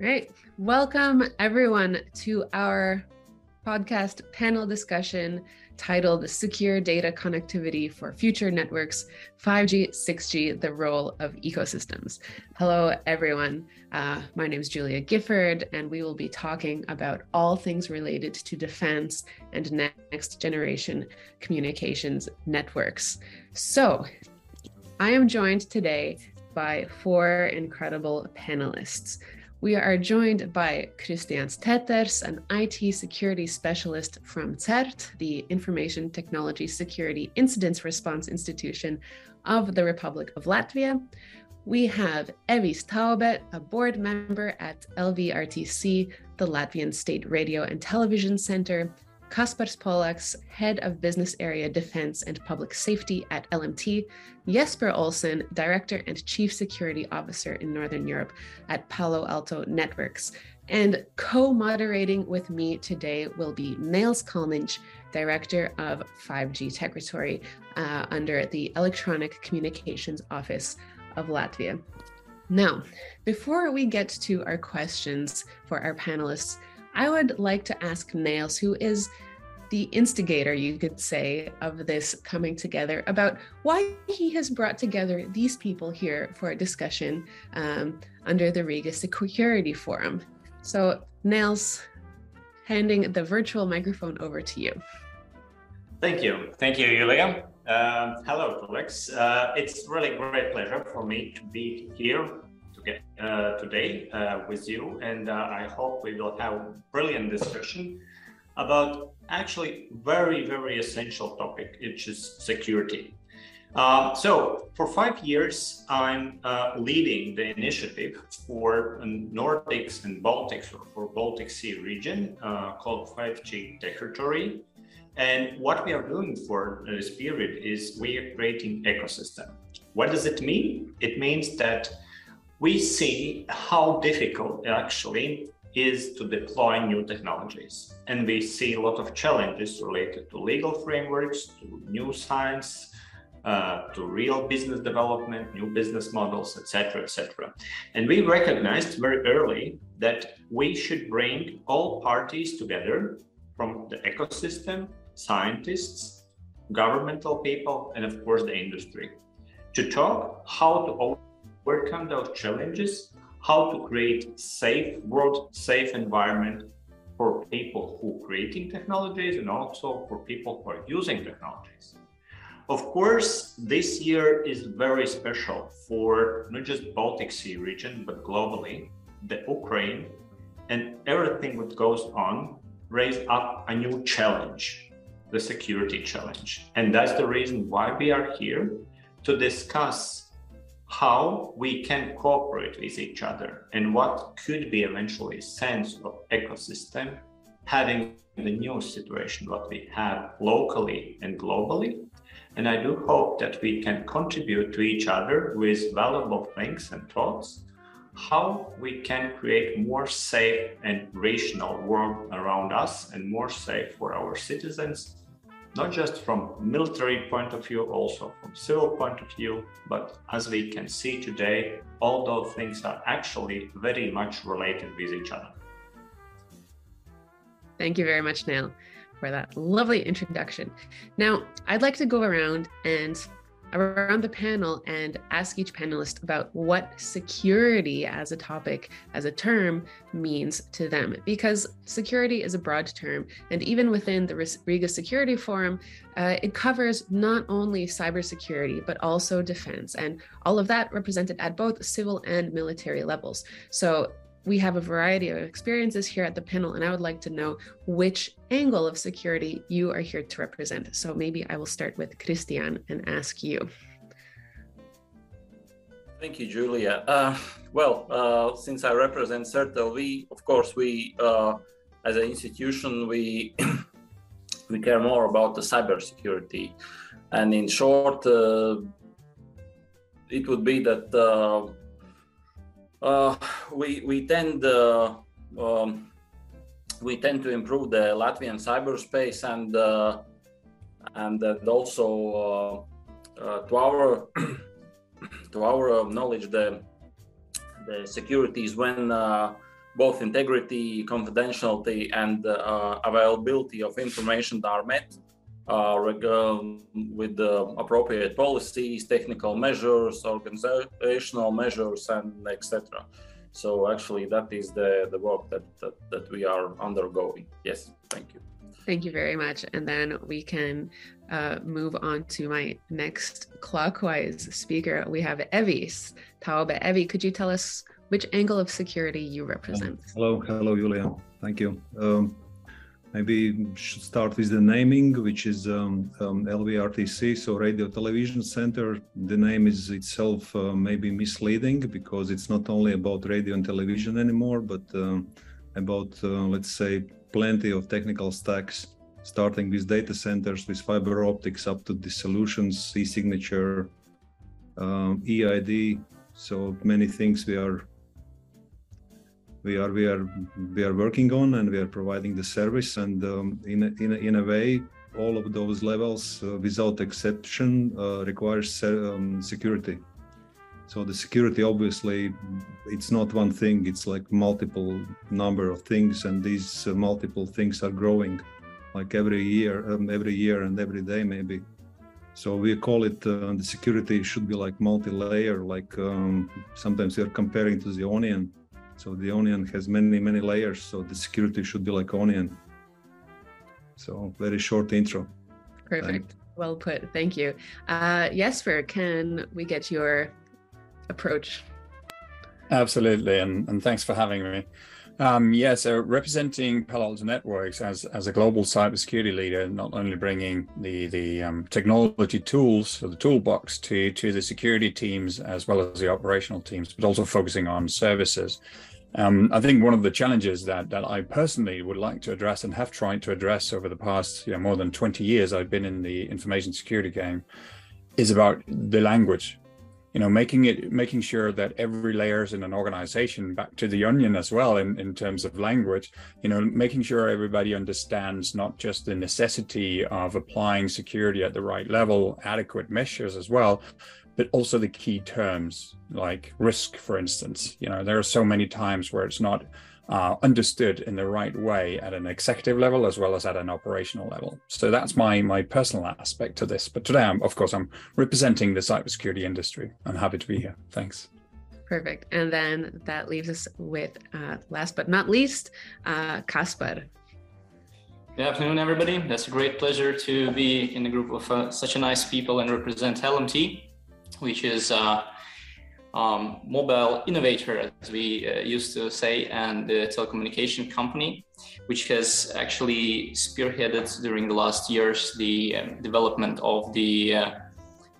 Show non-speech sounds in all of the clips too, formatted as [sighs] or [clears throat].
Right. Welcome, everyone, to our podcast panel discussion titled Secure Data Connectivity for Future Networks 5G, 6G, the Role of Ecosystems. Hello, everyone. Uh, my name is Julia Gifford, and we will be talking about all things related to defense and next generation communications networks. So, I am joined today by four incredible panelists. We are joined by Christian Teters, an IT security specialist from CERT, the Information Technology Security Incidents Response Institution of the Republic of Latvia. We have Evis Taubet, a board member at LVRTC, the Latvian State Radio and Television Center, Kaspars Polaks, Head of Business Area Defense and Public Safety at LMT, Jesper Olsen, Director and Chief Security Officer in Northern Europe at Palo Alto Networks. And co moderating with me today will be Neils Kalniņš, Director of 5G Techritory uh, under the Electronic Communications Office of Latvia. Now, before we get to our questions for our panelists, I would like to ask Neils, who is the instigator, you could say, of this coming together about why he has brought together these people here for a discussion um, under the Riga Security Forum. So, Neils, handing the virtual microphone over to you. Thank you. Thank you, Julia. Um, hello, colleagues. Uh, it's really great pleasure for me to be here uh, today uh, with you, and uh, I hope we will have a brilliant discussion about actually very very essential topic, which is security. Uh, so for five years, I'm uh, leading the initiative for Nordics and Baltics, or for Baltic Sea region, called 5G Techritory. And what we are doing for this period is we are creating ecosystem. What does it mean? It means that we see how difficult it actually is to deploy new technologies. And we see a lot of challenges related to legal frameworks, to new science, uh, to real business development, new business models, etc., etc. And we recognized very early that we should bring all parties together from the ecosystem, scientists, governmental people, and of course the industry to talk how to overcome those challenges, how to create safe world, safe environment for people who are creating technologies and also for people who are using technologies. Of course, this year is very special for not just Baltic Sea region, but globally. The Ukraine and everything that goes on raise up a new challenge, the security challenge. And that's the reason why we are here to discuss how we can cooperate with each other and what could be eventually a sense of ecosystem having the new situation what we have locally and globally. And i do hope that we can contribute to each other with valuable things and thoughts how we can create more safe and rational world around us and more safe for our citizens not just from military point of view, also from civil point of view. But as we can see today, all those things are actually very much related with each other. Thank you very much, Neil, for that lovely introduction. Now, I'd like to go around and around the panel and ask each panelist about what security as a topic, as a term, means to them. Because security is a broad term, and even within the Riga Security Forum, uh, it covers not only cybersecurity, but also defense, and all of that represented at both civil and military levels. So we have a variety of experiences here at the panel, and I would like to know which angle of security you are here to represent. So maybe I will start with Christian and ask you. Thank you, Julia. Uh, well, uh, since I represent CERT.LV, we, of course, we, uh, as an institution, we [clears throat] we care more about the cybersecurity, and in short, uh, it would be that uh, uh, we we tend uh, um, we tend to improve the Latvian cyberspace and uh, and also to our [clears throat] to our knowledge the the securities when both integrity, confidentiality, and uh, availability of information are met uh, with the appropriate policies, technical measures, organizational measures, and etc. So actually, that is the, the work that, that, that we are undergoing. Yes, thank you. Thank you very much. And then we can uh, move on to my next clockwise speaker. We have Evis Taube. Evi, could you tell us which angle of security you represent? Hello, hello, Julia. Thank you. Um, maybe should start with the naming, which is um, um, LVRTC, so Radio Television Center. The name is itself uh, maybe misleading because it's not only about radio and television anymore, but um, about, uh, let's say, plenty of technical stacks, starting with data centers, with fiber optics, up to the solutions, e-signature, um, EID. So many things we are we are we are we are working on and we are providing the service and um, in, a, in, a, in a way all of those levels uh, without exception uh, requires um, security. So the security obviously it's not one thing it's like multiple number of things and these uh, multiple things are growing like every year um, every year and every day maybe. So we call it uh, the security should be like multi-layer like um, sometimes are comparing to the onion so the onion has many, many layers. So the security should be like onion. So very short intro. Perfect. Well put. Thank you. Uh, Jesper, can we get your approach? Absolutely. And, and thanks for having me. Um, yeah, so representing Palo Alto Networks as, as a global cybersecurity leader, not only bringing the the um, technology tools for the toolbox to to the security teams as well as the operational teams, but also focusing on services. Um, I think one of the challenges that that I personally would like to address and have tried to address over the past you know, more than 20 years I've been in the information security game is about the language you know making it making sure that every layers in an organization back to the onion as well in, in terms of language you know making sure everybody understands not just the necessity of applying security at the right level adequate measures as well but also the key terms like risk for instance you know there are so many times where it's not uh, understood in the right way at an executive level as well as at an operational level. So that's my my personal aspect to this. But today, I'm, of course, I'm representing the cybersecurity industry. I'm happy to be here. Thanks. Perfect. And then that leaves us with, uh, last but not least, uh, Kaspar. Good afternoon, everybody. That's a great pleasure to be in a group of uh, such a nice people and represent LMT, which is uh, um, mobile innovator, as we uh, used to say, and the telecommunication company, which has actually spearheaded during the last years the um, development of the uh,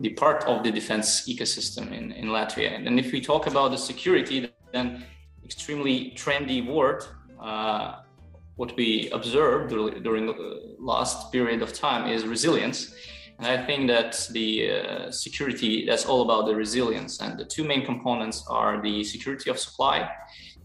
the part of the defense ecosystem in, in Latvia. And if we talk about the security, then extremely trendy word. Uh, what we observed during the last period of time is resilience I think that the uh, security, that's all about the resilience. And the two main components are the security of supply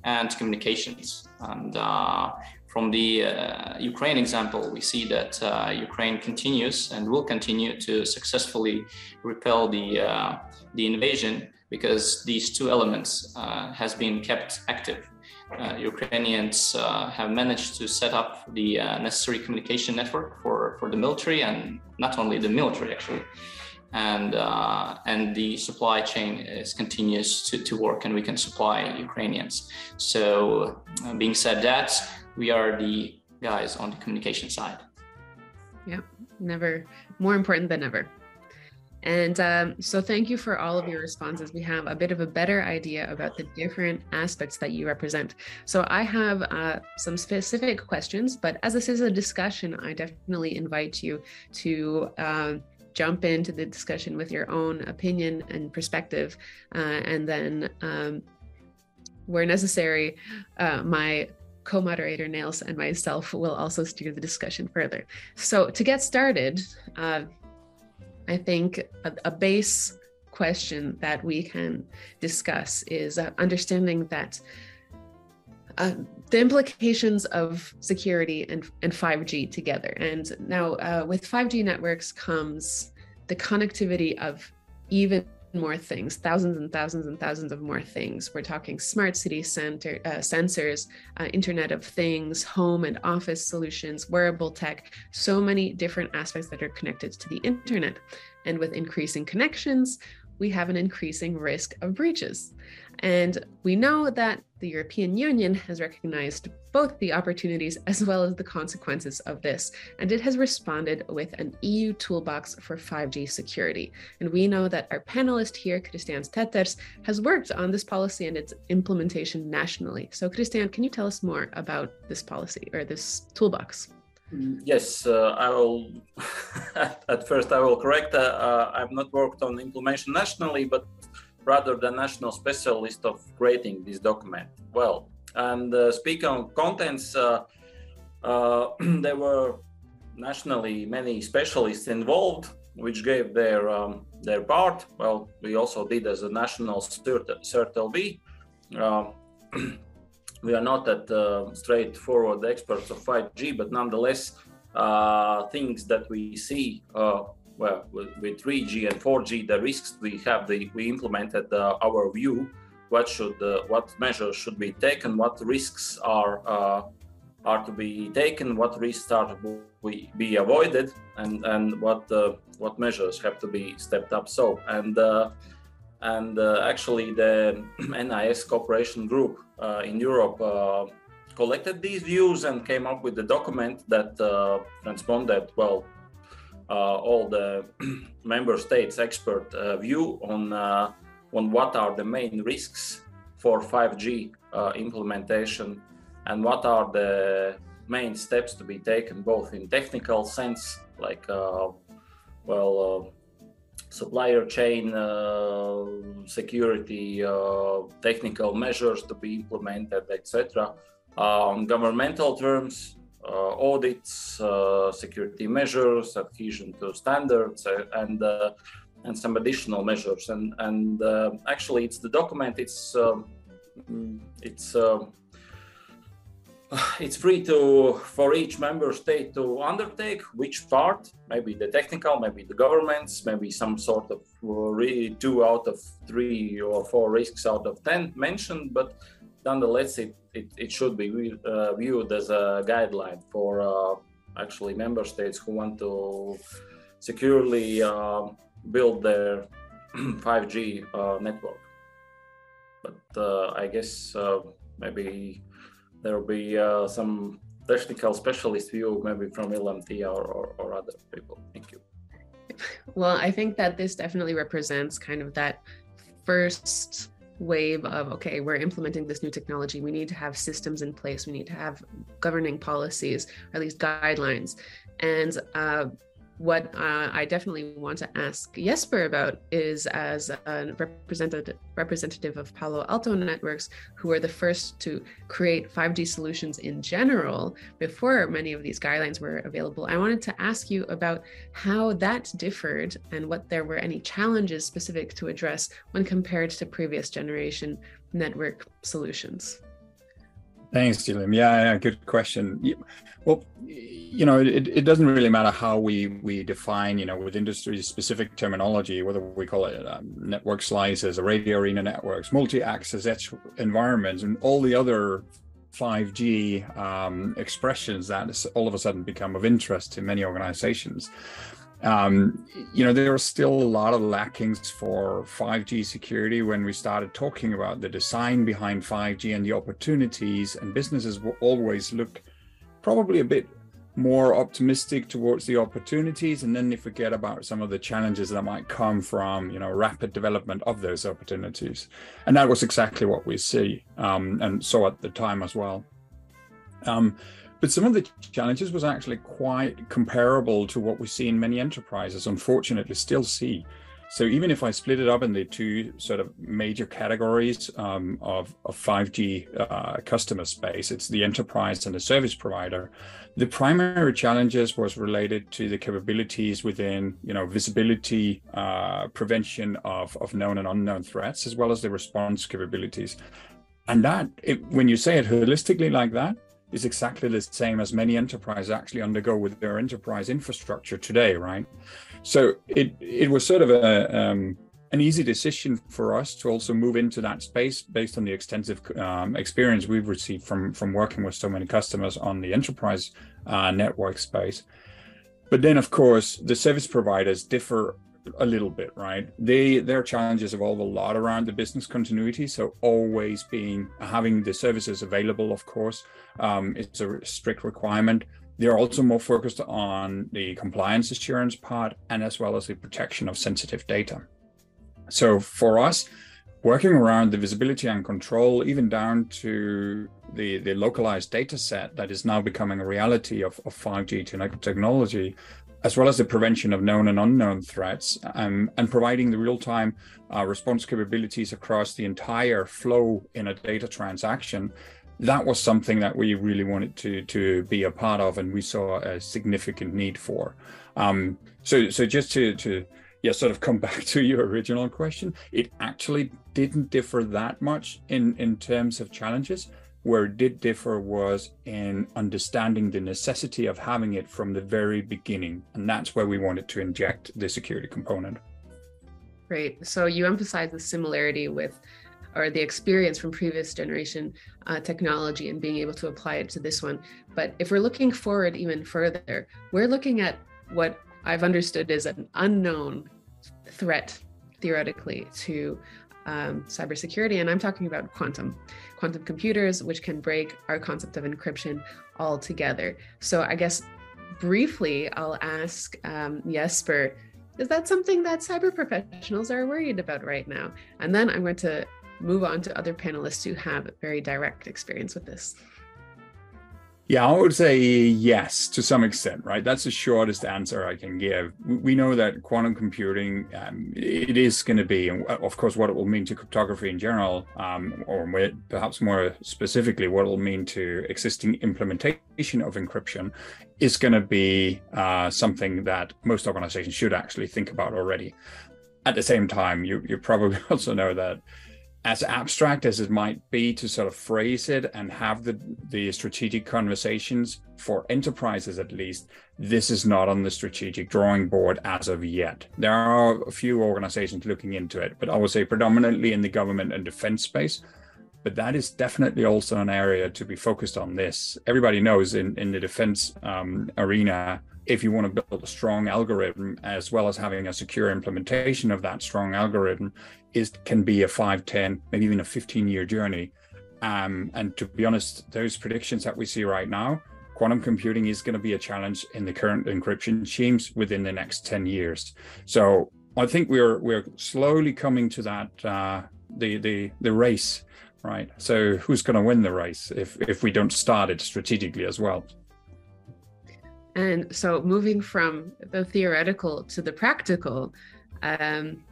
and communications. And uh, from the uh, Ukraine example, we see that uh, Ukraine continues and will continue to successfully repel the, uh, the invasion because these two elements uh, has been kept active uh, Ukrainians uh, have managed to set up the uh, necessary communication network for, for the military and not only the military actually. And, uh, and the supply chain is continues to, to work and we can supply Ukrainians. So uh, being said that, we are the guys on the communication side. Yeah, never more important than ever. And um, so, thank you for all of your responses. We have a bit of a better idea about the different aspects that you represent. So, I have uh, some specific questions, but as this is a discussion, I definitely invite you to. Uh, jump into the discussion with your own opinion and perspective, uh, and then, um, where necessary, uh, my co moderator Neils and myself will also steer the discussion further. So, to get started, uh, I think a, a base question that we can discuss is uh, understanding that uh, the implications of security and, and 5G together. And now, uh, with 5G networks comes the connectivity of even more things, thousands and thousands and thousands of more things. We're talking smart city center, uh, sensors, uh, Internet of Things, home and office solutions, wearable tech, so many different aspects that are connected to the internet. And with increasing connections, we have an increasing risk of breaches. And we know that the European Union has recognized both the opportunities as well as the consequences of this, and it has responded with an EU toolbox for 5G security. And we know that our panelist here, Christian Stetters, has worked on this policy and its implementation nationally. So, Christian, can you tell us more about this policy or this toolbox? Yes, uh, I will. [laughs] at first, I will correct. Uh, I've not worked on implementation nationally, but rather the national specialist of creating this document. Well, and uh, speaking of contents, uh, uh, [clears throat] there were nationally many specialists involved, which gave their um, their part. Well, we also did as a national CERT LV. [clears throat] we are not that uh, straightforward experts of 5G, but nonetheless, uh, things that we see, uh, well, with, with, 3G and 4G, the risks we have, the, we implemented our view. What should, uh, what measures should be taken? What risks are uh, are to be taken? What risks are to be avoided? And and what what measures have to be stepped up? So and and uh, actually the [clears throat] NIS cooperation group uh, in Europe uh, collected these views and came up with the document that transponded well all the [clears throat] member states expert view on on what are the main risks for 5G implementation and what are the main steps to be taken both in technical sense like uh, well uh, supplier chain uh, security, uh, technical measures to be implemented, etc. Uh, on governmental terms, audits, security measures, adhesion to standards, and and some additional measures. And and actually, it's the document. It's um, it's [sighs] it's free to for each member state to undertake which part maybe the technical maybe the governments maybe some sort of really two out of three or four risks out of ten mentioned but nonetheless it, it, it should be uh, viewed as a guideline for uh, actually member states who want to securely uh, build their [clears throat] 5g uh, network but uh, i guess uh, maybe there will be uh, some technical specialist view maybe from LMT or, or, or other people. Thank you. [laughs] Well, I think that this definitely represents kind of that first wave of okay we're implementing this new technology we need to have systems in place we need to have governing policies or at least guidelines and uh, what uh, I definitely want to ask Jesper about is as a representative representative of Palo Alto Networks, who were the first to create 5G solutions in general before many of these guidelines were available. I wanted to ask you about how that differed and what there were any challenges specific to address when compared to previous generation network solutions. Thanks, Julian. Yeah, yeah, good question. Well, you know, it, it doesn't really matter how we we define, you know, with industry specific terminology, whether we call it um, network slices or radio arena networks, multi-access edge environments, and all the other 5G um, expressions that all of a sudden become of interest to many organizations um, you know, there are still a lot of lackings for 5G security when we started talking about the design behind 5G and the opportunities, and businesses will always look probably a bit more optimistic towards the opportunities and then they forget about some of the challenges that might come from you know rapid development of those opportunities. And that was exactly what we see um, and saw at the time as well. Um, but some of the challenges was actually quite comparable to what we see in many enterprises, unfortunately, still see. So even if I split it up in the two sort of major categories um, of, of 5G uh, customer space, it's the enterprise and the service provider. The primary challenges was related to the capabilities within, you know, visibility, uh, prevention of, of known and unknown threats, as well as the response capabilities. And that, it, when you say it holistically like that, is exactly the same as many enterprises actually undergo with their enterprise infrastructure today, right? So it it was sort of a um, an easy decision for us to also move into that space based on the extensive um, experience we've received from from working with so many customers on the enterprise uh, network space. But then, of course, the service providers differ a little bit, right? They their challenges evolve a lot around the business continuity. So always being having the services available, of course, um, it's a strict requirement. They're also more focused on the compliance assurance part and as well as the protection of sensitive data. So for us, working around the visibility and control, even down to the, the localized data set that is now becoming a reality of, of 5G technology, as well as the prevention of known and unknown threats, um, and providing the real time uh, response capabilities across the entire flow in a data transaction. That was something that we really wanted to, to be a part of, and we saw a significant need for. Um, so, so just to, to yeah, sort of come [laughs] back to your original question, it actually didn't differ that much in, in terms of challenges. Where it did differ was in understanding the necessity of having it from the very beginning. And that's where we wanted to inject the security component. Great. So you emphasize the similarity with or the experience from previous generation uh, technology and being able to apply it to this one. But if we're looking forward even further, we're looking at what I've understood is an unknown threat theoretically to um, cybersecurity, and I'm talking about quantum, quantum computers, which can break our concept of encryption altogether. So I guess briefly, I'll ask um, Jesper, is that something that cyber professionals are worried about right now? And then I'm going to move on to other panelists who have very direct experience with this. Yeah, I would say yes to some extent, right? That's the shortest answer I can give. We know that quantum computing, um, it is going to be, and of course, what it will mean to cryptography in general, um, or perhaps more specifically, what it will mean to existing implementation of encryption is going to be uh, something that most organizations should actually think about already. At the same time, you, you probably [laughs] also know that as abstract as it might be to sort of phrase it and have the, the strategic conversations for enterprises at least, this is not on the strategic drawing board as of yet. There are a few organizations looking into it, but I would say predominantly in the government and defense space. But that is definitely also an area to be focused on this. Everybody knows in, in the defense um, arena, if you want to build a strong algorithm as well as having a secure implementation of that strong algorithm is can be a 5 10 maybe even a 15 year journey. Um, and to be honest those predictions that we see right now quantum computing is going to be a challenge in the current encryption schemes within the next 10 years. So i think we're we're slowly coming to that uh, the the the race right? So who's going to win the race if if we don't start it strategically as well and so moving from the theoretical to the practical, um,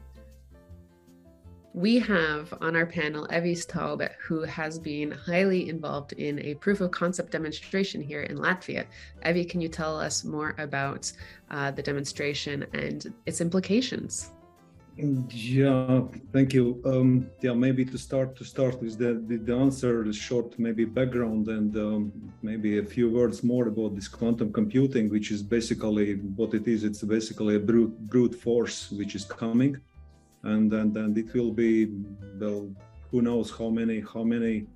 we have on our panel Evi Staub, who has been highly involved in a proof of concept demonstration here in Latvia. Evi, can you tell us more about uh, the demonstration and its implications? Yeah, thank you. Um, yeah, maybe to start to start with the, the, the answer, the short maybe background and um, maybe a few words more about this quantum computing, which is basically what it is. It's basically a brute brute force which is coming, and and and it will be well, who knows how many how many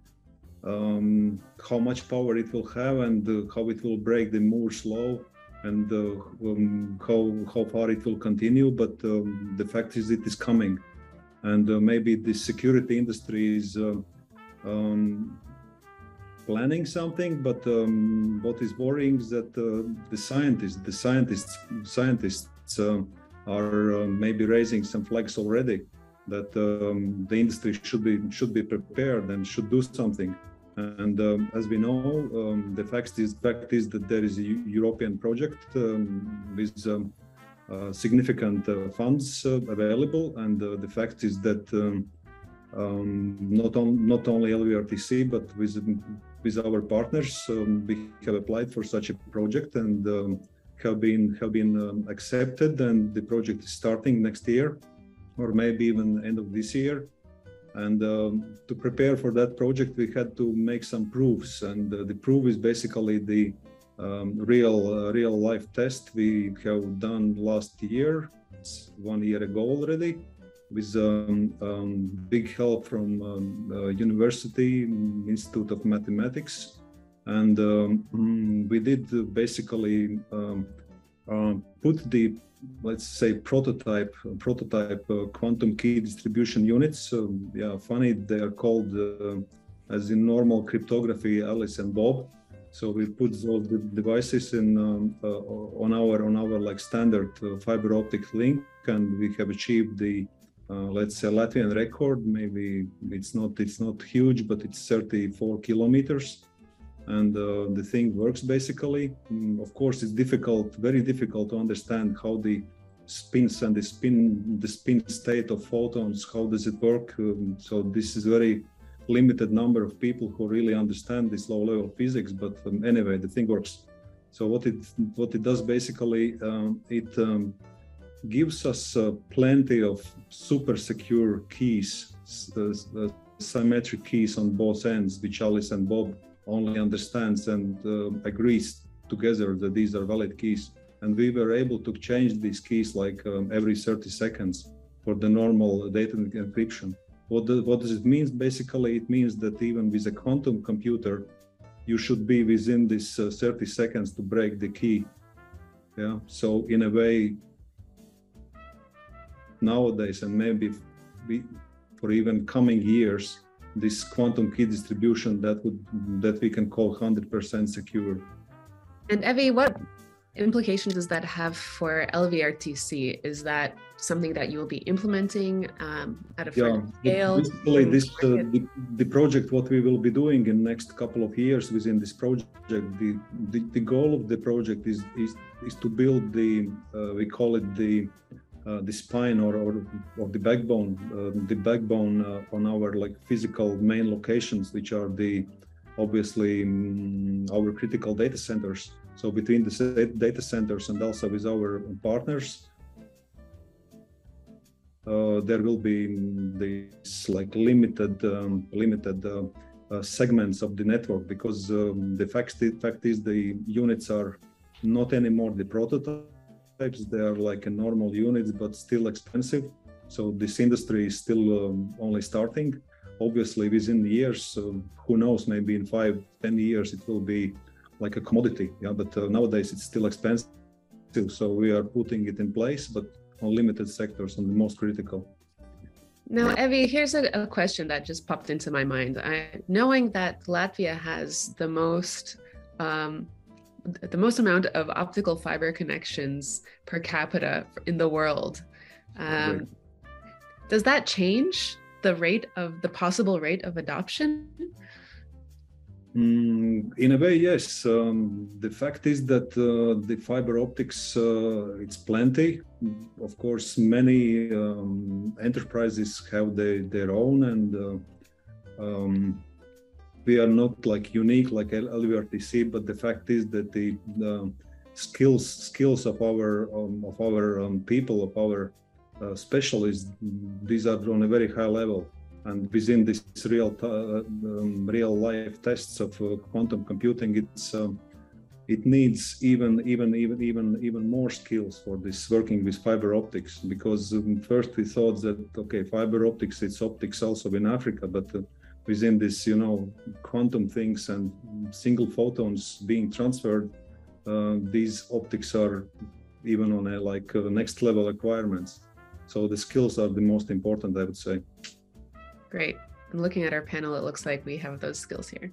um, how much power it will have and uh, how it will break the Moore's law and uh, um, how how far it will continue. But um, the fact is, it is coming, and uh, maybe the security industry is uh, um, planning something. But um, what is worrying is that uh, the scientists, the scientists, scientists uh, are uh, maybe raising some flags already that um, the industry should be should be prepared and should do something and um, as we know, um, the fact is, fact is that there is a European project um, with um, uh, significant uh, funds uh, available, and uh, the fact is that um, um, not on not only LVRTC but with with our partners, we have applied for such a project and have been have been accepted, and the project is starting next year, or maybe even end of this year. And um, to prepare for that project, we had to make some proofs. And uh, the proof is basically the um, real uh, real life test we have done last year, it's one year ago already, with um, um, big help from um, uh, University Institute of Mathematics, and um, [clears throat] we did basically uh, put the let's say prototype prototype uh, quantum key distribution units. yeah, funny they are called uh, as in normal cryptography Alice and Bob. So we put those devices in um, uh, on our on our like standard uh, fiber optic link, and we have achieved the uh, let's say Latvian record. Maybe it's not it's not huge, but it's 34 kilometers, and uh, the thing works basically. Mm, of course, it's difficult, very difficult to understand how the spins and the spin the spin state of photons. How does it work? Um, so this is a very limited number of people who really understand this low level physics. But um, anyway, the thing works. So what it what it does basically, um, it um, gives us uh, plenty of super secure keys, uh, symmetric keys on both ends, which Alice and Bob only understands and uh, agrees together that these are valid keys. And we were able to change these keys like um, every 30 seconds for the normal data encryption. What, the, what does it mean? Basically, it means that even with a quantum computer, you should be within this uh, 30 seconds to break the key. Yeah. So in a way, nowadays and maybe we, for even coming years this quantum key distribution that would that we can call 100% secure and Evie, what implications does that have for LVRTC? Is that something that you will be implementing um, at a yeah, scale? Basically, this uh, the, the, project what we will be doing in next couple of years within this project. The the, the goal of the project is is is to build the uh, we call it the uh, the spine or, or, the backbone, uh, the backbone uh, on our like physical main locations, which are the obviously um, our critical data centers. So between the data centers and also with our partners, uh, there will be mm, this like limited um, limited uh, segments of the network because um, the fact, the fact is the units are not anymore the prototype types they are like a normal units but still expensive. So this industry is still um, only starting. Obviously within years um, who knows maybe in five ten years it will be like a commodity yeah but uh, nowadays it's still expensive. So we are putting it in place but on limited sectors on the most critical. Now, Evie, here's a, a, question that just popped into my mind. I, knowing that Latvia has the most um, the most amount of optical fiber connections per capita in the world. Um, does that change the rate of the possible rate of adoption? Mm, in a way, yes. Um, the fact is that uh, the fiber optics, uh, it's plenty. Of course, many um, enterprises have the, their own, and uh, um, we are not like unique like LVRTC, but the fact is that the, skills skills of our um, of our um, people of our uh, specialists these are on a very high level. And within this real uh, um, real life tests of uh, quantum computing it's um, it needs even even even even even more skills for this working with fiber optics because um, first we thought that okay fiber optics it's optics also in africa but uh, within this, you know, quantum things and single photons being transferred, uh, these optics are even on a like uh, next level requirements. So the skills are the most important, I would say. Great. And looking at our panel, it looks like we have those skills here.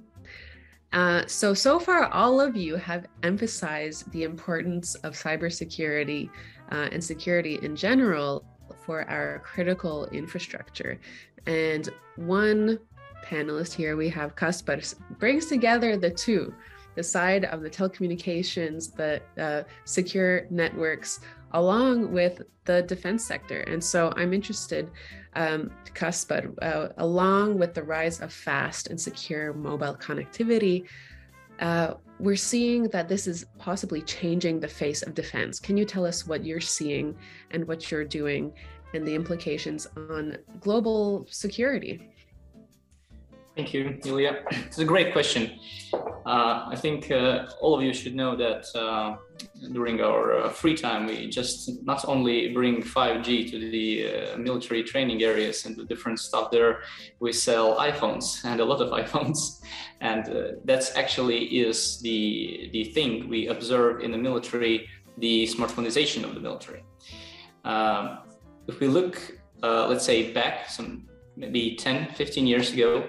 Uh, so, so far, all of you have emphasized the importance of cybersecurity uh, and security in general for our critical infrastructure. And one panelist here, we have Kaspar, brings together the two the side of the telecommunications, the uh, secure networks, along with the defense sector. And so I'm interested, um, uh, along with the rise of fast and secure mobile connectivity, uh, we're seeing that this is possibly changing the face of defense. Can you tell us what you're seeing and what you're doing and the implications on global security? Thank you, Julia. It's a great question. uh, I think uh, all of you should know that uh, during our uh, free time, we just not only bring 5G to the uh, military training areas and the different stuff there, we sell iPhones and a lot of [laughs] iPhones. And uh, that's actually is the, the thing we observe in the military, the smartphoneization of the military. Um, if we look, let's say back some maybe 10, 15 years ago,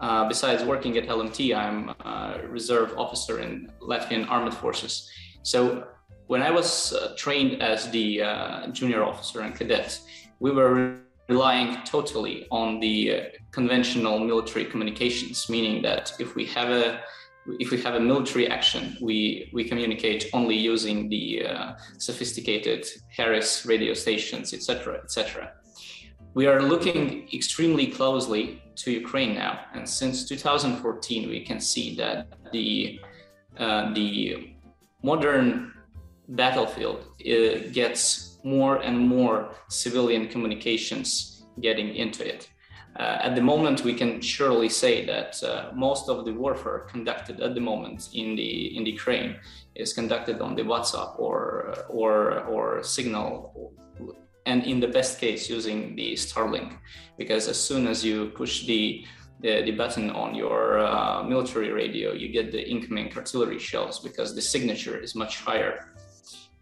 uh, besides working at LMT, I'm a reserve officer in Latvian Armed Forces. So when I was uh, trained as the uh, junior officer and cadet, we were relying totally on the uh, conventional military communications, meaning that if we have a if we have a military action, we, we communicate only using the uh, sophisticated Harris radio stations, etc., etc. We are looking extremely closely to Ukraine now, and since 2014, we can see that the uh, the modern battlefield uh, gets more and more civilian communications getting into it. Uh, at the moment, we can surely say that uh, most of the warfare conducted at the moment in the in the Ukraine is conducted on the WhatsApp or or or Signal and in the best case using the Starlink, because as soon as you push the the, the button on your uh, military radio, you get the incoming artillery shells because the signature is much higher,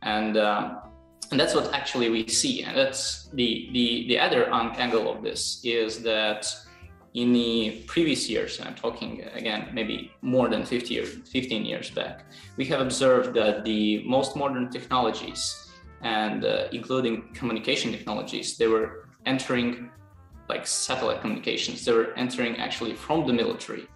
and uh, and that's what actually we see. And that's the the the other angle of this is that in the previous years, and I'm talking again maybe more than 50 years, 15 years back, we have observed that the most modern technologies and uh, including communication technologies, they were entering like satellite communications. They were entering actually from the military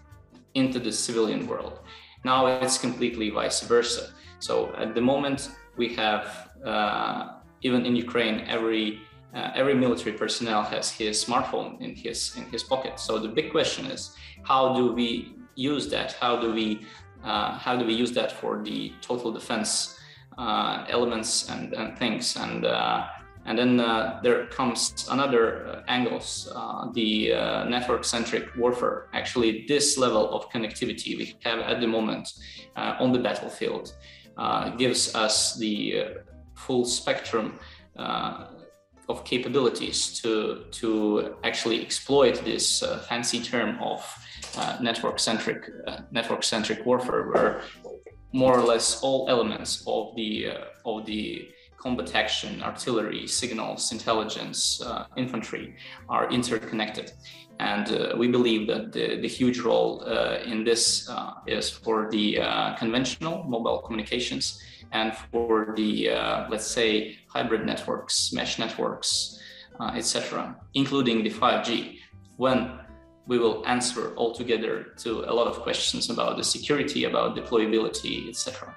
into the civilian world. Now it's completely vice versa. So at the moment, we have uh, even in Ukraine, every uh, every military personnel has his smartphone in his in his pocket. So the big question is, how do we use that? How do we uh, how do we use that for the total defense elements and, and things. And uh, and then uh, there comes another angles the network centric warfare. Actually this level of connectivity we have at the moment on the battlefield gives us the full spectrum of capabilities to to actually exploit this uh, fancy term of uh, network centric uh, network centric warfare where more or less all elements of the uh, of the combat action, artillery, signals, intelligence, uh, infantry are interconnected. And uh, we believe that the, the huge role uh, in this uh, is for the uh, conventional mobile communications and for the, let's say, hybrid networks, mesh networks, etc., including the 5G. When we will answer altogether to a lot of questions about the security, about deployability, etc.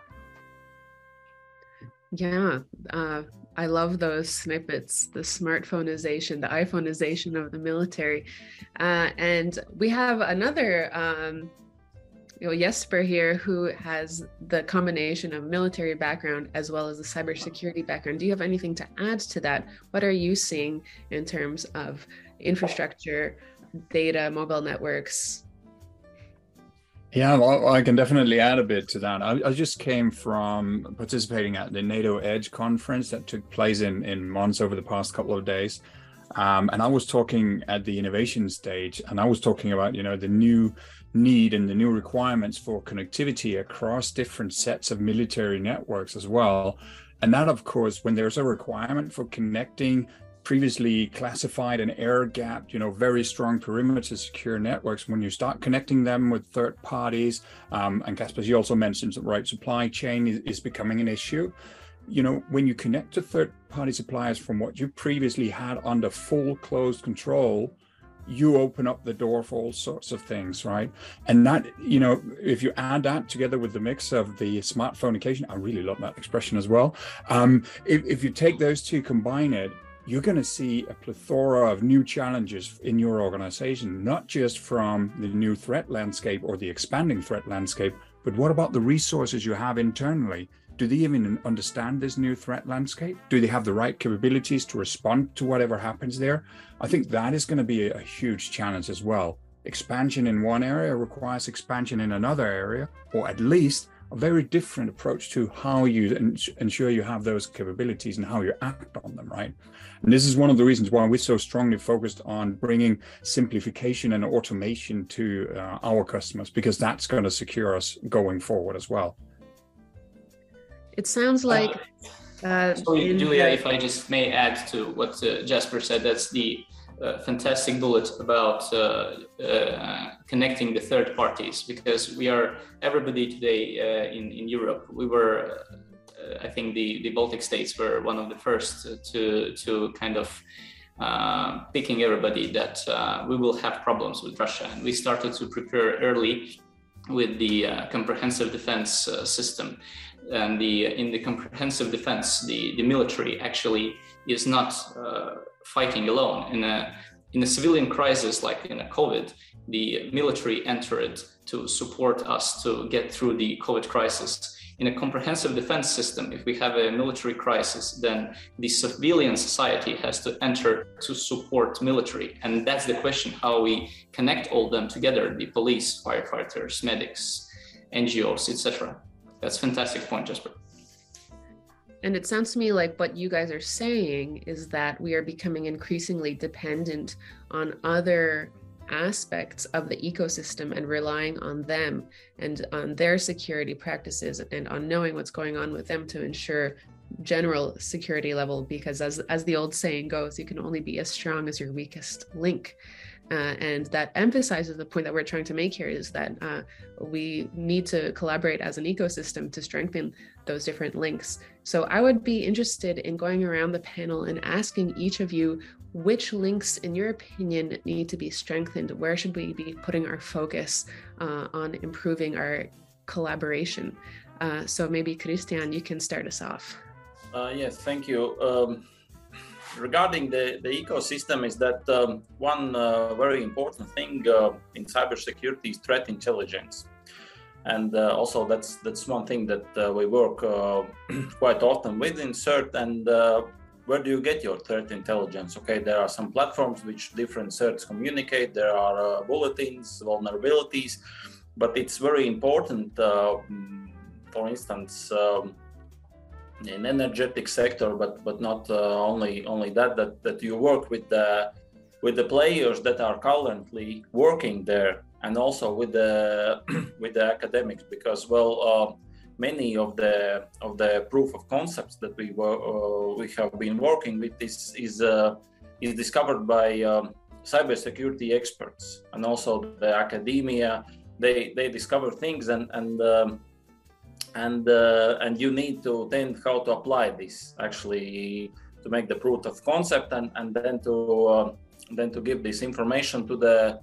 Yeah, uh, I love those snippets, the smartphoneization, the iPhoneization of the military. Uh, and we have another, um, you know, Jesper here who has the combination of military background as well as the cybersecurity background. Do you have anything to add to that? What are you seeing in terms of infrastructure data, mobile networks. Yeah, well, I can definitely add a bit to that. I, I, just came from participating at the NATO Edge conference that took place in, in Mons over the past couple of days. Um, and I was talking at the innovation stage, and I was talking about, you know, the new need and the new requirements for connectivity across different sets of military networks as well. And that, of course, when there's a requirement for connecting previously classified and air gapped, you know, very strong perimeter secure networks, when you start connecting them with third parties, um, and Casper, you also mentioned right supply chain is, is becoming an issue. You know, when you connect to third party suppliers from what you previously had under full closed control, you open up the door for all sorts of things, right? And that, you know, if you add that together with the mix of the smartphoneization, I really love that expression as well. Um, if, if you take those two, combine it, you're going to see a plethora of new challenges in your organization, not just from the new threat landscape or the expanding threat landscape, but what about the resources you have internally? Do they even understand this new threat landscape? Do they have the right capabilities to respond to whatever happens there? I think that is going to be a huge challenge as well. expansion in one area requires expansion in another area, or at least a very different approach to how you ensure you have those capabilities and how you act on them, right? And this is one of the reasons why we're so strongly focused on bringing simplification and automation to uh, our customers, because that's going to secure us going forward as well. It sounds like. Uh, sorry, Julia, if I just may add to what uh, Jasper said, that's the uh, fantastic bullet about uh, uh, connecting the third parties because we are everybody today uh, in in Europe. We were, I think, the the Baltic states were one of the first to to kind of. picking everybody that we will have problems with Russia, and we started to prepare early with the comprehensive defense system and the in the comprehensive defense, the the military actually is not uh, fighting alone. In a in a civilian crisis like in a COVID, the military entered to support us to get through the COVID crisis. In a comprehensive defense system, if we have a military crisis, then the civilian society has to enter to support military. And that's the question how we connect all them together the police, firefighters, medics, NGOs, etc. That's fantastic point, Jasper. And it sounds to me like what you guys are saying is that we are becoming increasingly dependent on other aspects of the ecosystem and relying on them and on their security practices and on knowing what's going on with them to ensure general security level because as as the old saying goes you can only be as strong as your weakest link uh, and that emphasizes the point that we're trying to make here is that uh, we need to collaborate as an ecosystem to strengthen those different links. So I would be interested in going around the panel and asking each of you which links, in your opinion, need to be strengthened. Where should we be putting our focus uh, on improving our collaboration? Uh, so maybe Christian, you can start us off. Uh, yes, thank you. Um, regarding the, the ecosystem is that um, one uh, very important thing uh, in cybersecurity is threat intelligence and uh, also that's that's one thing that uh, we work uh, [clears throat] quite often with insert and uh, where do you get your threat intelligence? Okay there are some platforms which different certs communicate there are bulletins vulnerabilities but it's very important for instance um, in energetic sector, but but not uh, only only that that that you work with the with the players that are currently working there, and also with the [clears throat] with the academics, because well. Uh, many of the of the proof of concepts that we were uh, we have been working with is is uh, is discovered by um, cybersecurity experts and also the academia. They they discover things and and um, and uh, and you need to then how to apply this actually to make the proof of concept and and then to uh, then to give this information to the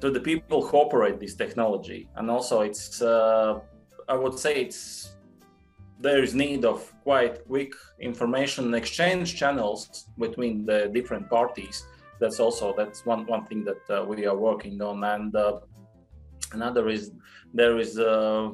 to the people who operate this technology. And also it's uh, i would say it's there is need of quite quick information exchange channels between the different parties. That's also that's one one thing that uh, we are working on. And uh, another is there is uh,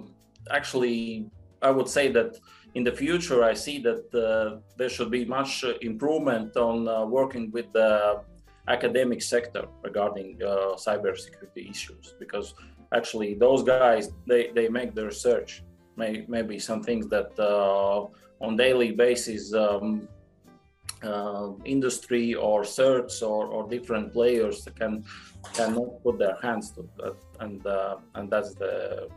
actually, I would say that in the future, I see that uh, there should be much improvement on uh, working with the academic sector regarding uh, cybersecurity issues because actually those guys they, they make the research may, maybe some things that uh, on daily basis um, uh, industry or certs or, or different players can cannot put their hands to that and uh, and that's the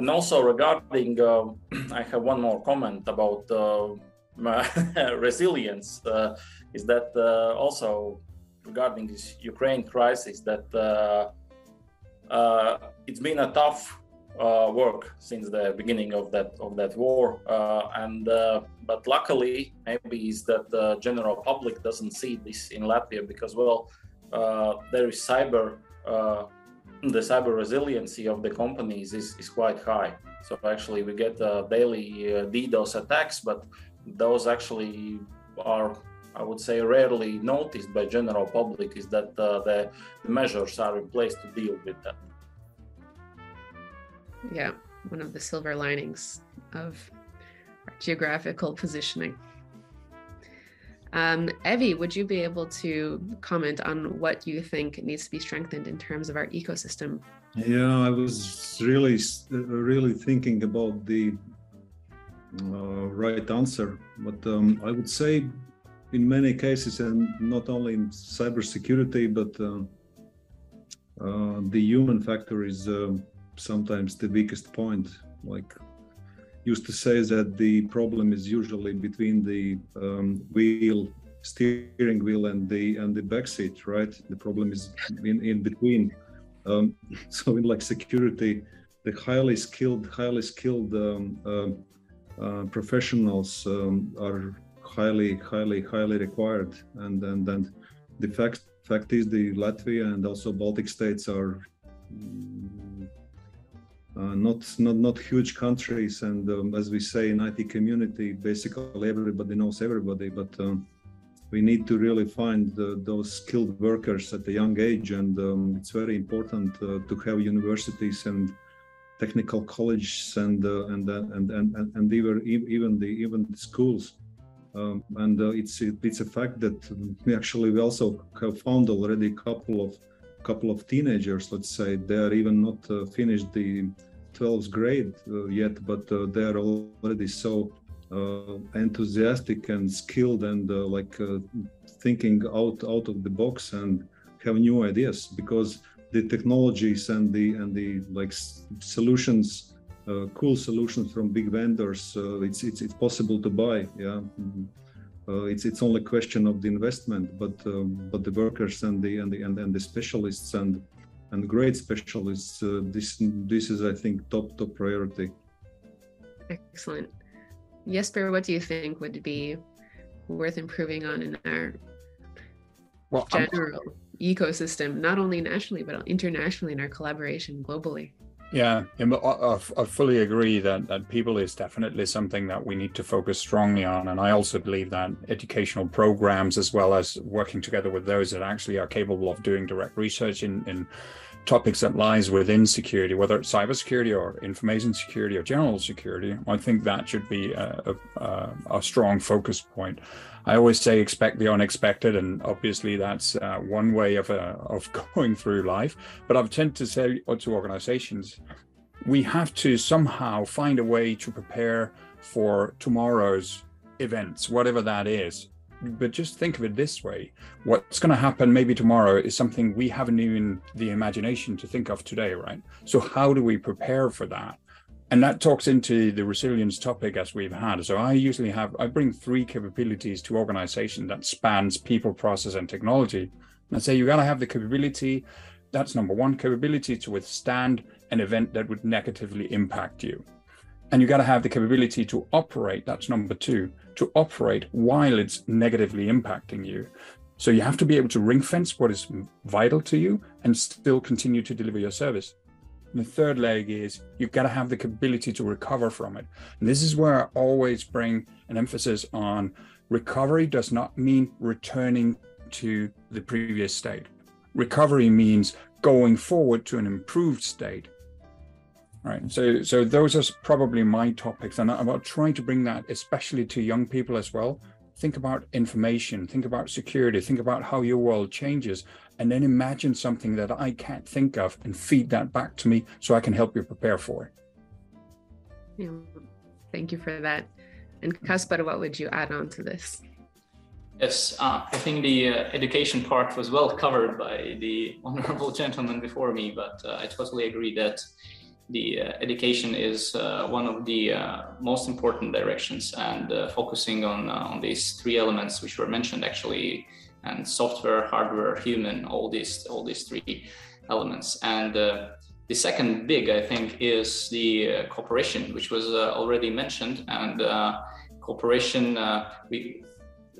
and also regarding, uh, [clears throat] I have one more comment about uh, [laughs] resilience. Uh, is that uh, also regarding this Ukraine crisis? That uh, uh, it's been a tough work since the beginning of that of that war, and but luckily maybe is that the general public doesn't see this in Latvia because well there is cyber the cyber resiliency of the companies is, is quite high. So actually, we get uh, daily uh, DDoS attacks, but those actually are, I would say, rarely noticed by general public. Is that uh, the, the measures are in place to deal with that? Yeah, one of the silver linings of geographical positioning. Um, Evie, would you be able to comment on what you think needs to be strengthened in terms of our ecosystem? Yeah, I was really, really thinking about the uh, right answer, but um, I would say in many cases, and not only in cybersecurity, but uh, uh, the human factor is uh, sometimes the weakest point. Like used to say that the problem is usually between the um, wheel, steering wheel, and the and the back seat, right? The problem is in in between. Um, [laughs] so in like security, the highly skilled, highly skilled um, uh, uh, professionals um, are highly, highly, highly required. And and and the fact fact is, the Latvia and also Baltic states are mm, uh, not not not huge countries. And um, as we say in IT community, basically everybody knows everybody. But um, we need to really find those skilled workers at a young age, and um, it's very important uh, to have universities and technical colleges and uh, and, and and and and even even the even the schools um, and uh, it's it's a fact that we actually we also have found already a couple of couple of teenagers let's say. They are even not uh, finished the 12th grade uh, yet but uh, they are already so uh, enthusiastic and skilled and uh, like thinking out out of the box and have new ideas because the technologies and the and the like solutions cool solutions from big vendors. Uh, it's, it's it's possible to buy. Yeah, mm-hmm. uh, it's it's only a question of the investment, but um, but the workers and the and the and, and the specialists and and great specialists. this this is I think top top priority. Excellent. Jesper, what do you think would be worth improving on in our well, general I'm... ecosystem, not only nationally but internationally in our collaboration globally? Yeah, I, fully agree that, that people is definitely something that we need to focus strongly on. And I also believe that educational programs, as well as working together with those that actually are capable of doing direct research in, in topics that lies within security, whether it's cybersecurity or information security or general security, I think that should be a, a, a strong focus point. I always say expect the unexpected, and obviously that's uh, one way of uh, of [laughs] going through life. But I've tend to say to organizations, we have to somehow find a way to prepare for tomorrow's events, whatever that is. But just think of it this way: what's going to happen maybe tomorrow is something we haven't even the imagination to think of today, right? So how do we prepare for that? And that talks into the resilience topic as we've had. So i usually have i bring three capabilities to organization that spans people process and technology. And i say you got to have the capability that's number one capability to withstand an event that would negatively impact you. And you got to have the capability to operate that's number two to operate while it's negatively impacting you. So you have to be able to ring fence what is vital to you and still continue to deliver your service and the third leg is you've got to have the ability to recover from it. And this is where I always bring an emphasis on recovery does not mean returning to the previous state. Recovery means going forward to an improved state. Right. So so those are probably my topics. And I'm trying to bring that especially to young people as well. Think about information, think about security, think about how your world changes and then imagine something that I can't think of and feed that back to me so I can help you prepare for it. Yeah. Thank you for that. And Kaspar, what would you add on to this? Yes, uh, I think the uh, education part was well covered by the [laughs] honorable gentleman before me, but uh, I totally agree that the uh, education is uh, one of the uh, most important directions and focusing on, on these three elements which were mentioned actually and software, hardware, human, all these all these three elements. And uh, the second big, I think, is the uh, cooperation, which was uh, already mentioned. And uh, cooperation, uh, we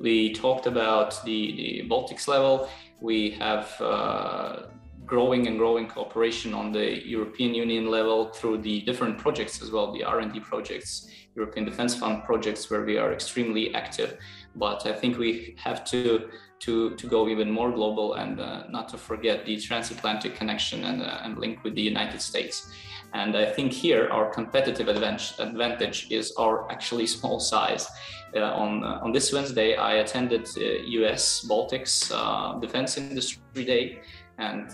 we talked about the the Baltics level. We have uh, growing and growing cooperation on the European Union level through the different projects as well, the R&D projects, European Defence Fund projects, where we are extremely active. but I think we have to to to go even more global and uh, not to forget the transatlantic connection and uh, and link with the United States. And I think here our competitive advantage, advantage is our actually small size. Uh, on uh, on this Wednesday, I attended U.S. Uh, Baltics uh, Defense Industry Day, and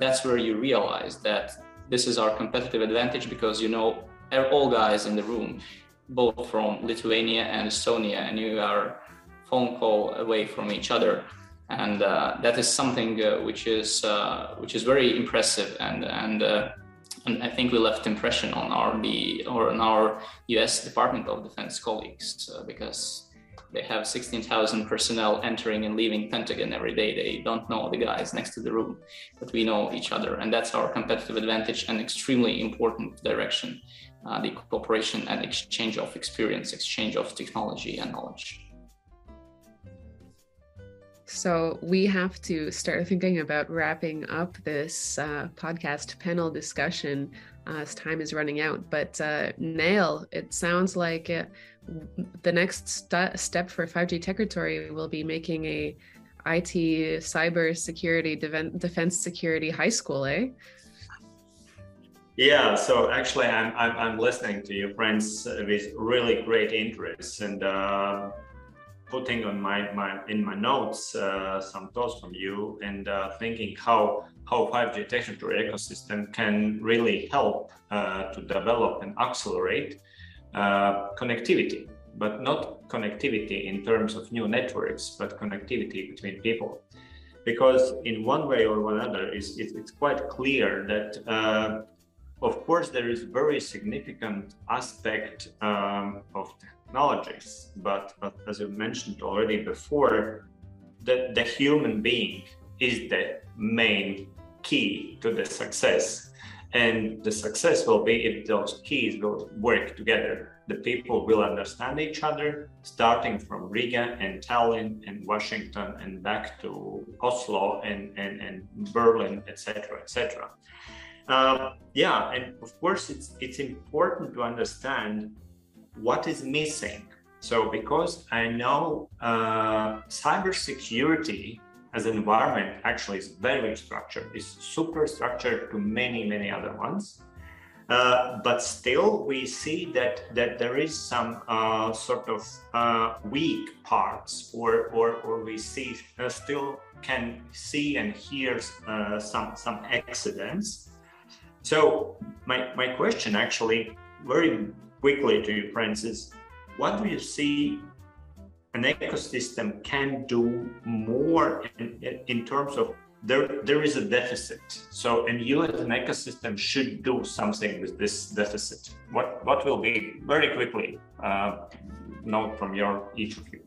that's where you realize that this is our competitive advantage because you know all guys in the room, both from Lithuania and Estonia, and you are phone call away from each other and uh, that is something uh, which is uh, which is very impressive and and and I think we left impression on our the or on our U.S. Department of Defense colleagues uh, because they have 16,000 personnel entering and leaving Pentagon every day. They don't know the guys next to the room, but we know each other, and that's our competitive advantage and extremely important direction: uh, the cooperation and exchange of experience, exchange of technology and knowledge. So we have to start thinking about wrapping up this uh, podcast panel discussion uh, as time is running out. But uh, Neils, it sounds like uh, the next st- step for 5G Techritory will be making a IT cyber security defense security high school, eh? Yeah, so actually, I'm, I'm, I'm listening to your friends with really great interest, and uh, putting on my, my in my notes uh, some thoughts from you and uh, thinking how how 5G technology ecosystem can really help uh, to develop and accelerate uh, connectivity, but not connectivity in terms of new networks, but connectivity between people. Because in one way or another, it's, it's quite clear that uh, of course, there is very significant aspect um, of technologies, but, but as you mentioned already before, the, the human being is the main key to the success. And the success will be if those keys will work together. The people will understand each other, starting from Riga and Tallinn and Washington and back to Oslo and, and, and Berlin, etc., etc. Uh, yeah, and of course, it's it's important to understand what is missing. So, because I know uh, cybersecurity as an environment actually is very structured, is super structured to many many other ones. Uh, but still, we see that that there is some uh, sort of uh, weak parts, or or or we see uh, still can see and hear uh, some some accidents so my, my question actually very quickly to you, Francis, what do you see an ecosystem can do more in, in terms of there there is a deficit. So and you as an ecosystem should do something with this deficit. What what will be very quickly uh, note from your each of you.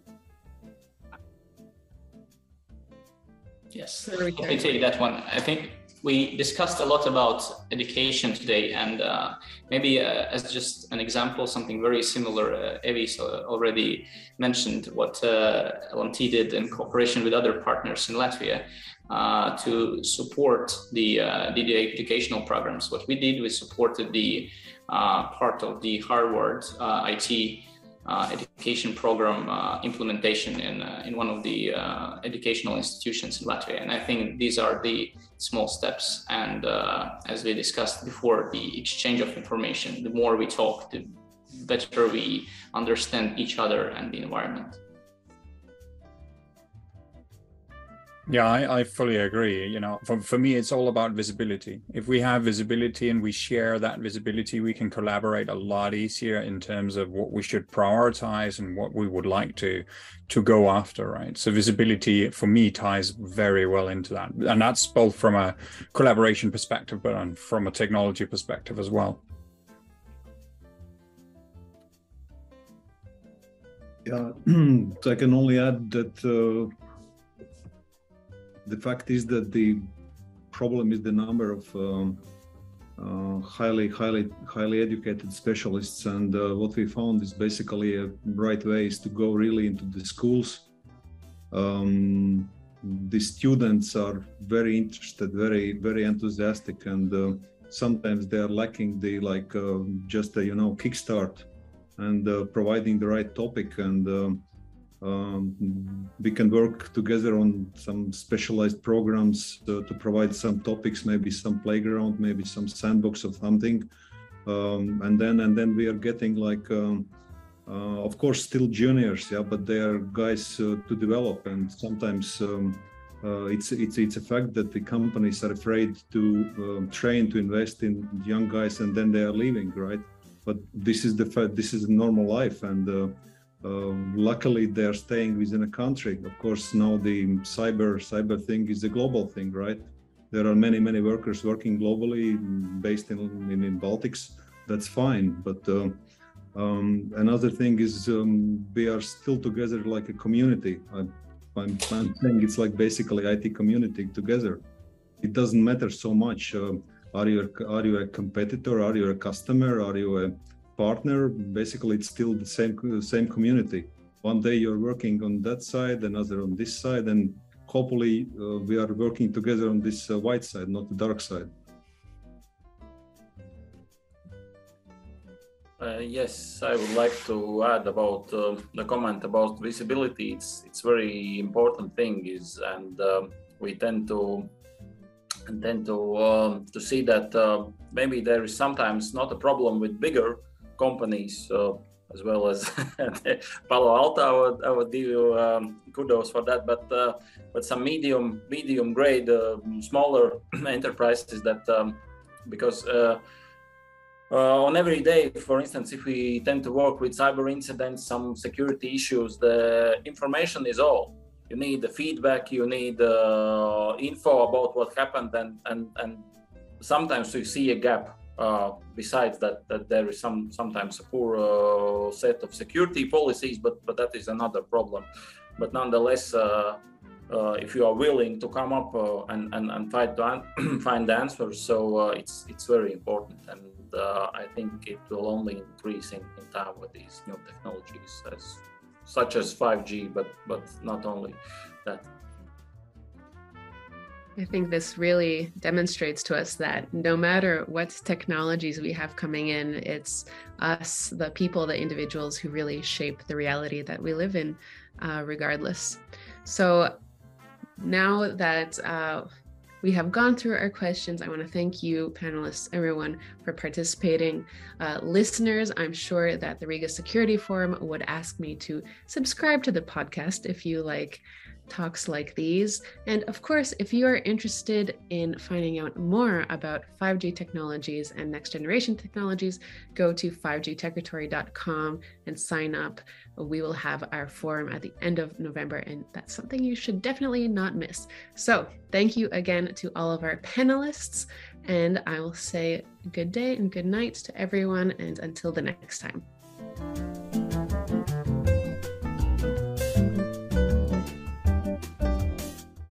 Yes. Let me take that one. I think we discussed a lot about education today, and uh, maybe uh, as just an example, something very similar. Uh, Evis already mentioned what uh, LMT did in cooperation with other partners in Latvia uh, to support the uh, DDA educational programs. What we did, we supported the uh, part of the Harvard IT uh, education program uh, implementation in, uh, in one of the uh, educational institutions in Latvia. And I think these are the small steps. And uh, as we discussed before, the exchange of information, the more we talk, the better we understand each other and the environment. Yeah, I, I, fully agree. You know, for, for me, it's all about visibility. If we have visibility and we share that visibility, we can collaborate a lot easier in terms of what we should prioritize and what we would like to to go after. Right. So visibility for me ties very well into that, and that's both from a collaboration perspective, but from a technology perspective as well. Yeah, [clears throat] I can only add that. Uh the fact is that the problem is the number of um, uh, highly, highly, highly educated specialists, and uh, what we found is basically a right way is to go really into the schools. Um, the students are very interested, very, very enthusiastic, and uh, sometimes they are lacking the like uh, just a you know kickstart and uh, providing the right topic. And um, um, we can work together on some specialized programs to, to, provide some topics maybe some playground maybe some sandbox or something. Um, and then and then we are getting like um, uh, of course still juniors yeah but they are guys uh, to develop. And sometimes um, uh, it's it's it's a fact that the companies are afraid to um, train to invest in young guys and then they are leaving right? But this is the fact this is normal life. And uh, luckily they are staying within a country. Of course now the cyber cyber thing is a global thing right? There are many many workers working globally based in in, in baltics. That's fine but uh, um, another thing is um, we are still together like a community. I, I'm, I'm, saying it's like basically IT community together. It doesn't matter so much uh, are you a, are you a competitor? Are you a customer? Are you a partner, basically it's still the same same community. One day you're working on that side, another on this side, and hopefully uh, we are working together on this uh, white side, not the dark side. Uh, yes, I would like to add about uh, the comment about visibility. It's it's very important thing is, and um, we tend to tend to um, to see that uh, maybe there is sometimes not a problem with bigger companies uh, as well as [laughs] Palo Alto. I would, I would give you um, kudos for that. But uh, but some medium medium grade uh, smaller [clears throat] enterprises that um, because. Uh, uh, on every day, for instance, if we tend to work with cyber incidents, some security issues, the information is all. You need the feedback, you need uh, info about what happened, and, and, and sometimes we see a gap uh, besides that, that there is some sometimes a poor uh, set of security policies, but but that is another problem. But nonetheless, uh, uh if you are willing to come up uh, and, and and [clears throat] find to find answers, so it's it's very important, and I think it will only increase in, in time with these new technologies, as such as 5G, but but not only that. I think this really demonstrates to us that no matter what technologies we have coming in, it's us, the people, the individuals who really shape the reality that we live in, uh, regardless. So now that uh, we have gone through our questions, I want to thank you, panelists, everyone, for participating. Uh, listeners, I'm sure that the Riga Security Forum would ask me to subscribe to the podcast if you like talks like these. And of course, if you are interested in finding out more about 5G technologies and next generation technologies, go to 5gtechritory.com and sign up. We will have our forum at the end of November, and that's something you should definitely not miss. So, thank you again to all of our panelists, and I will say good day and good night to everyone, and until the next time.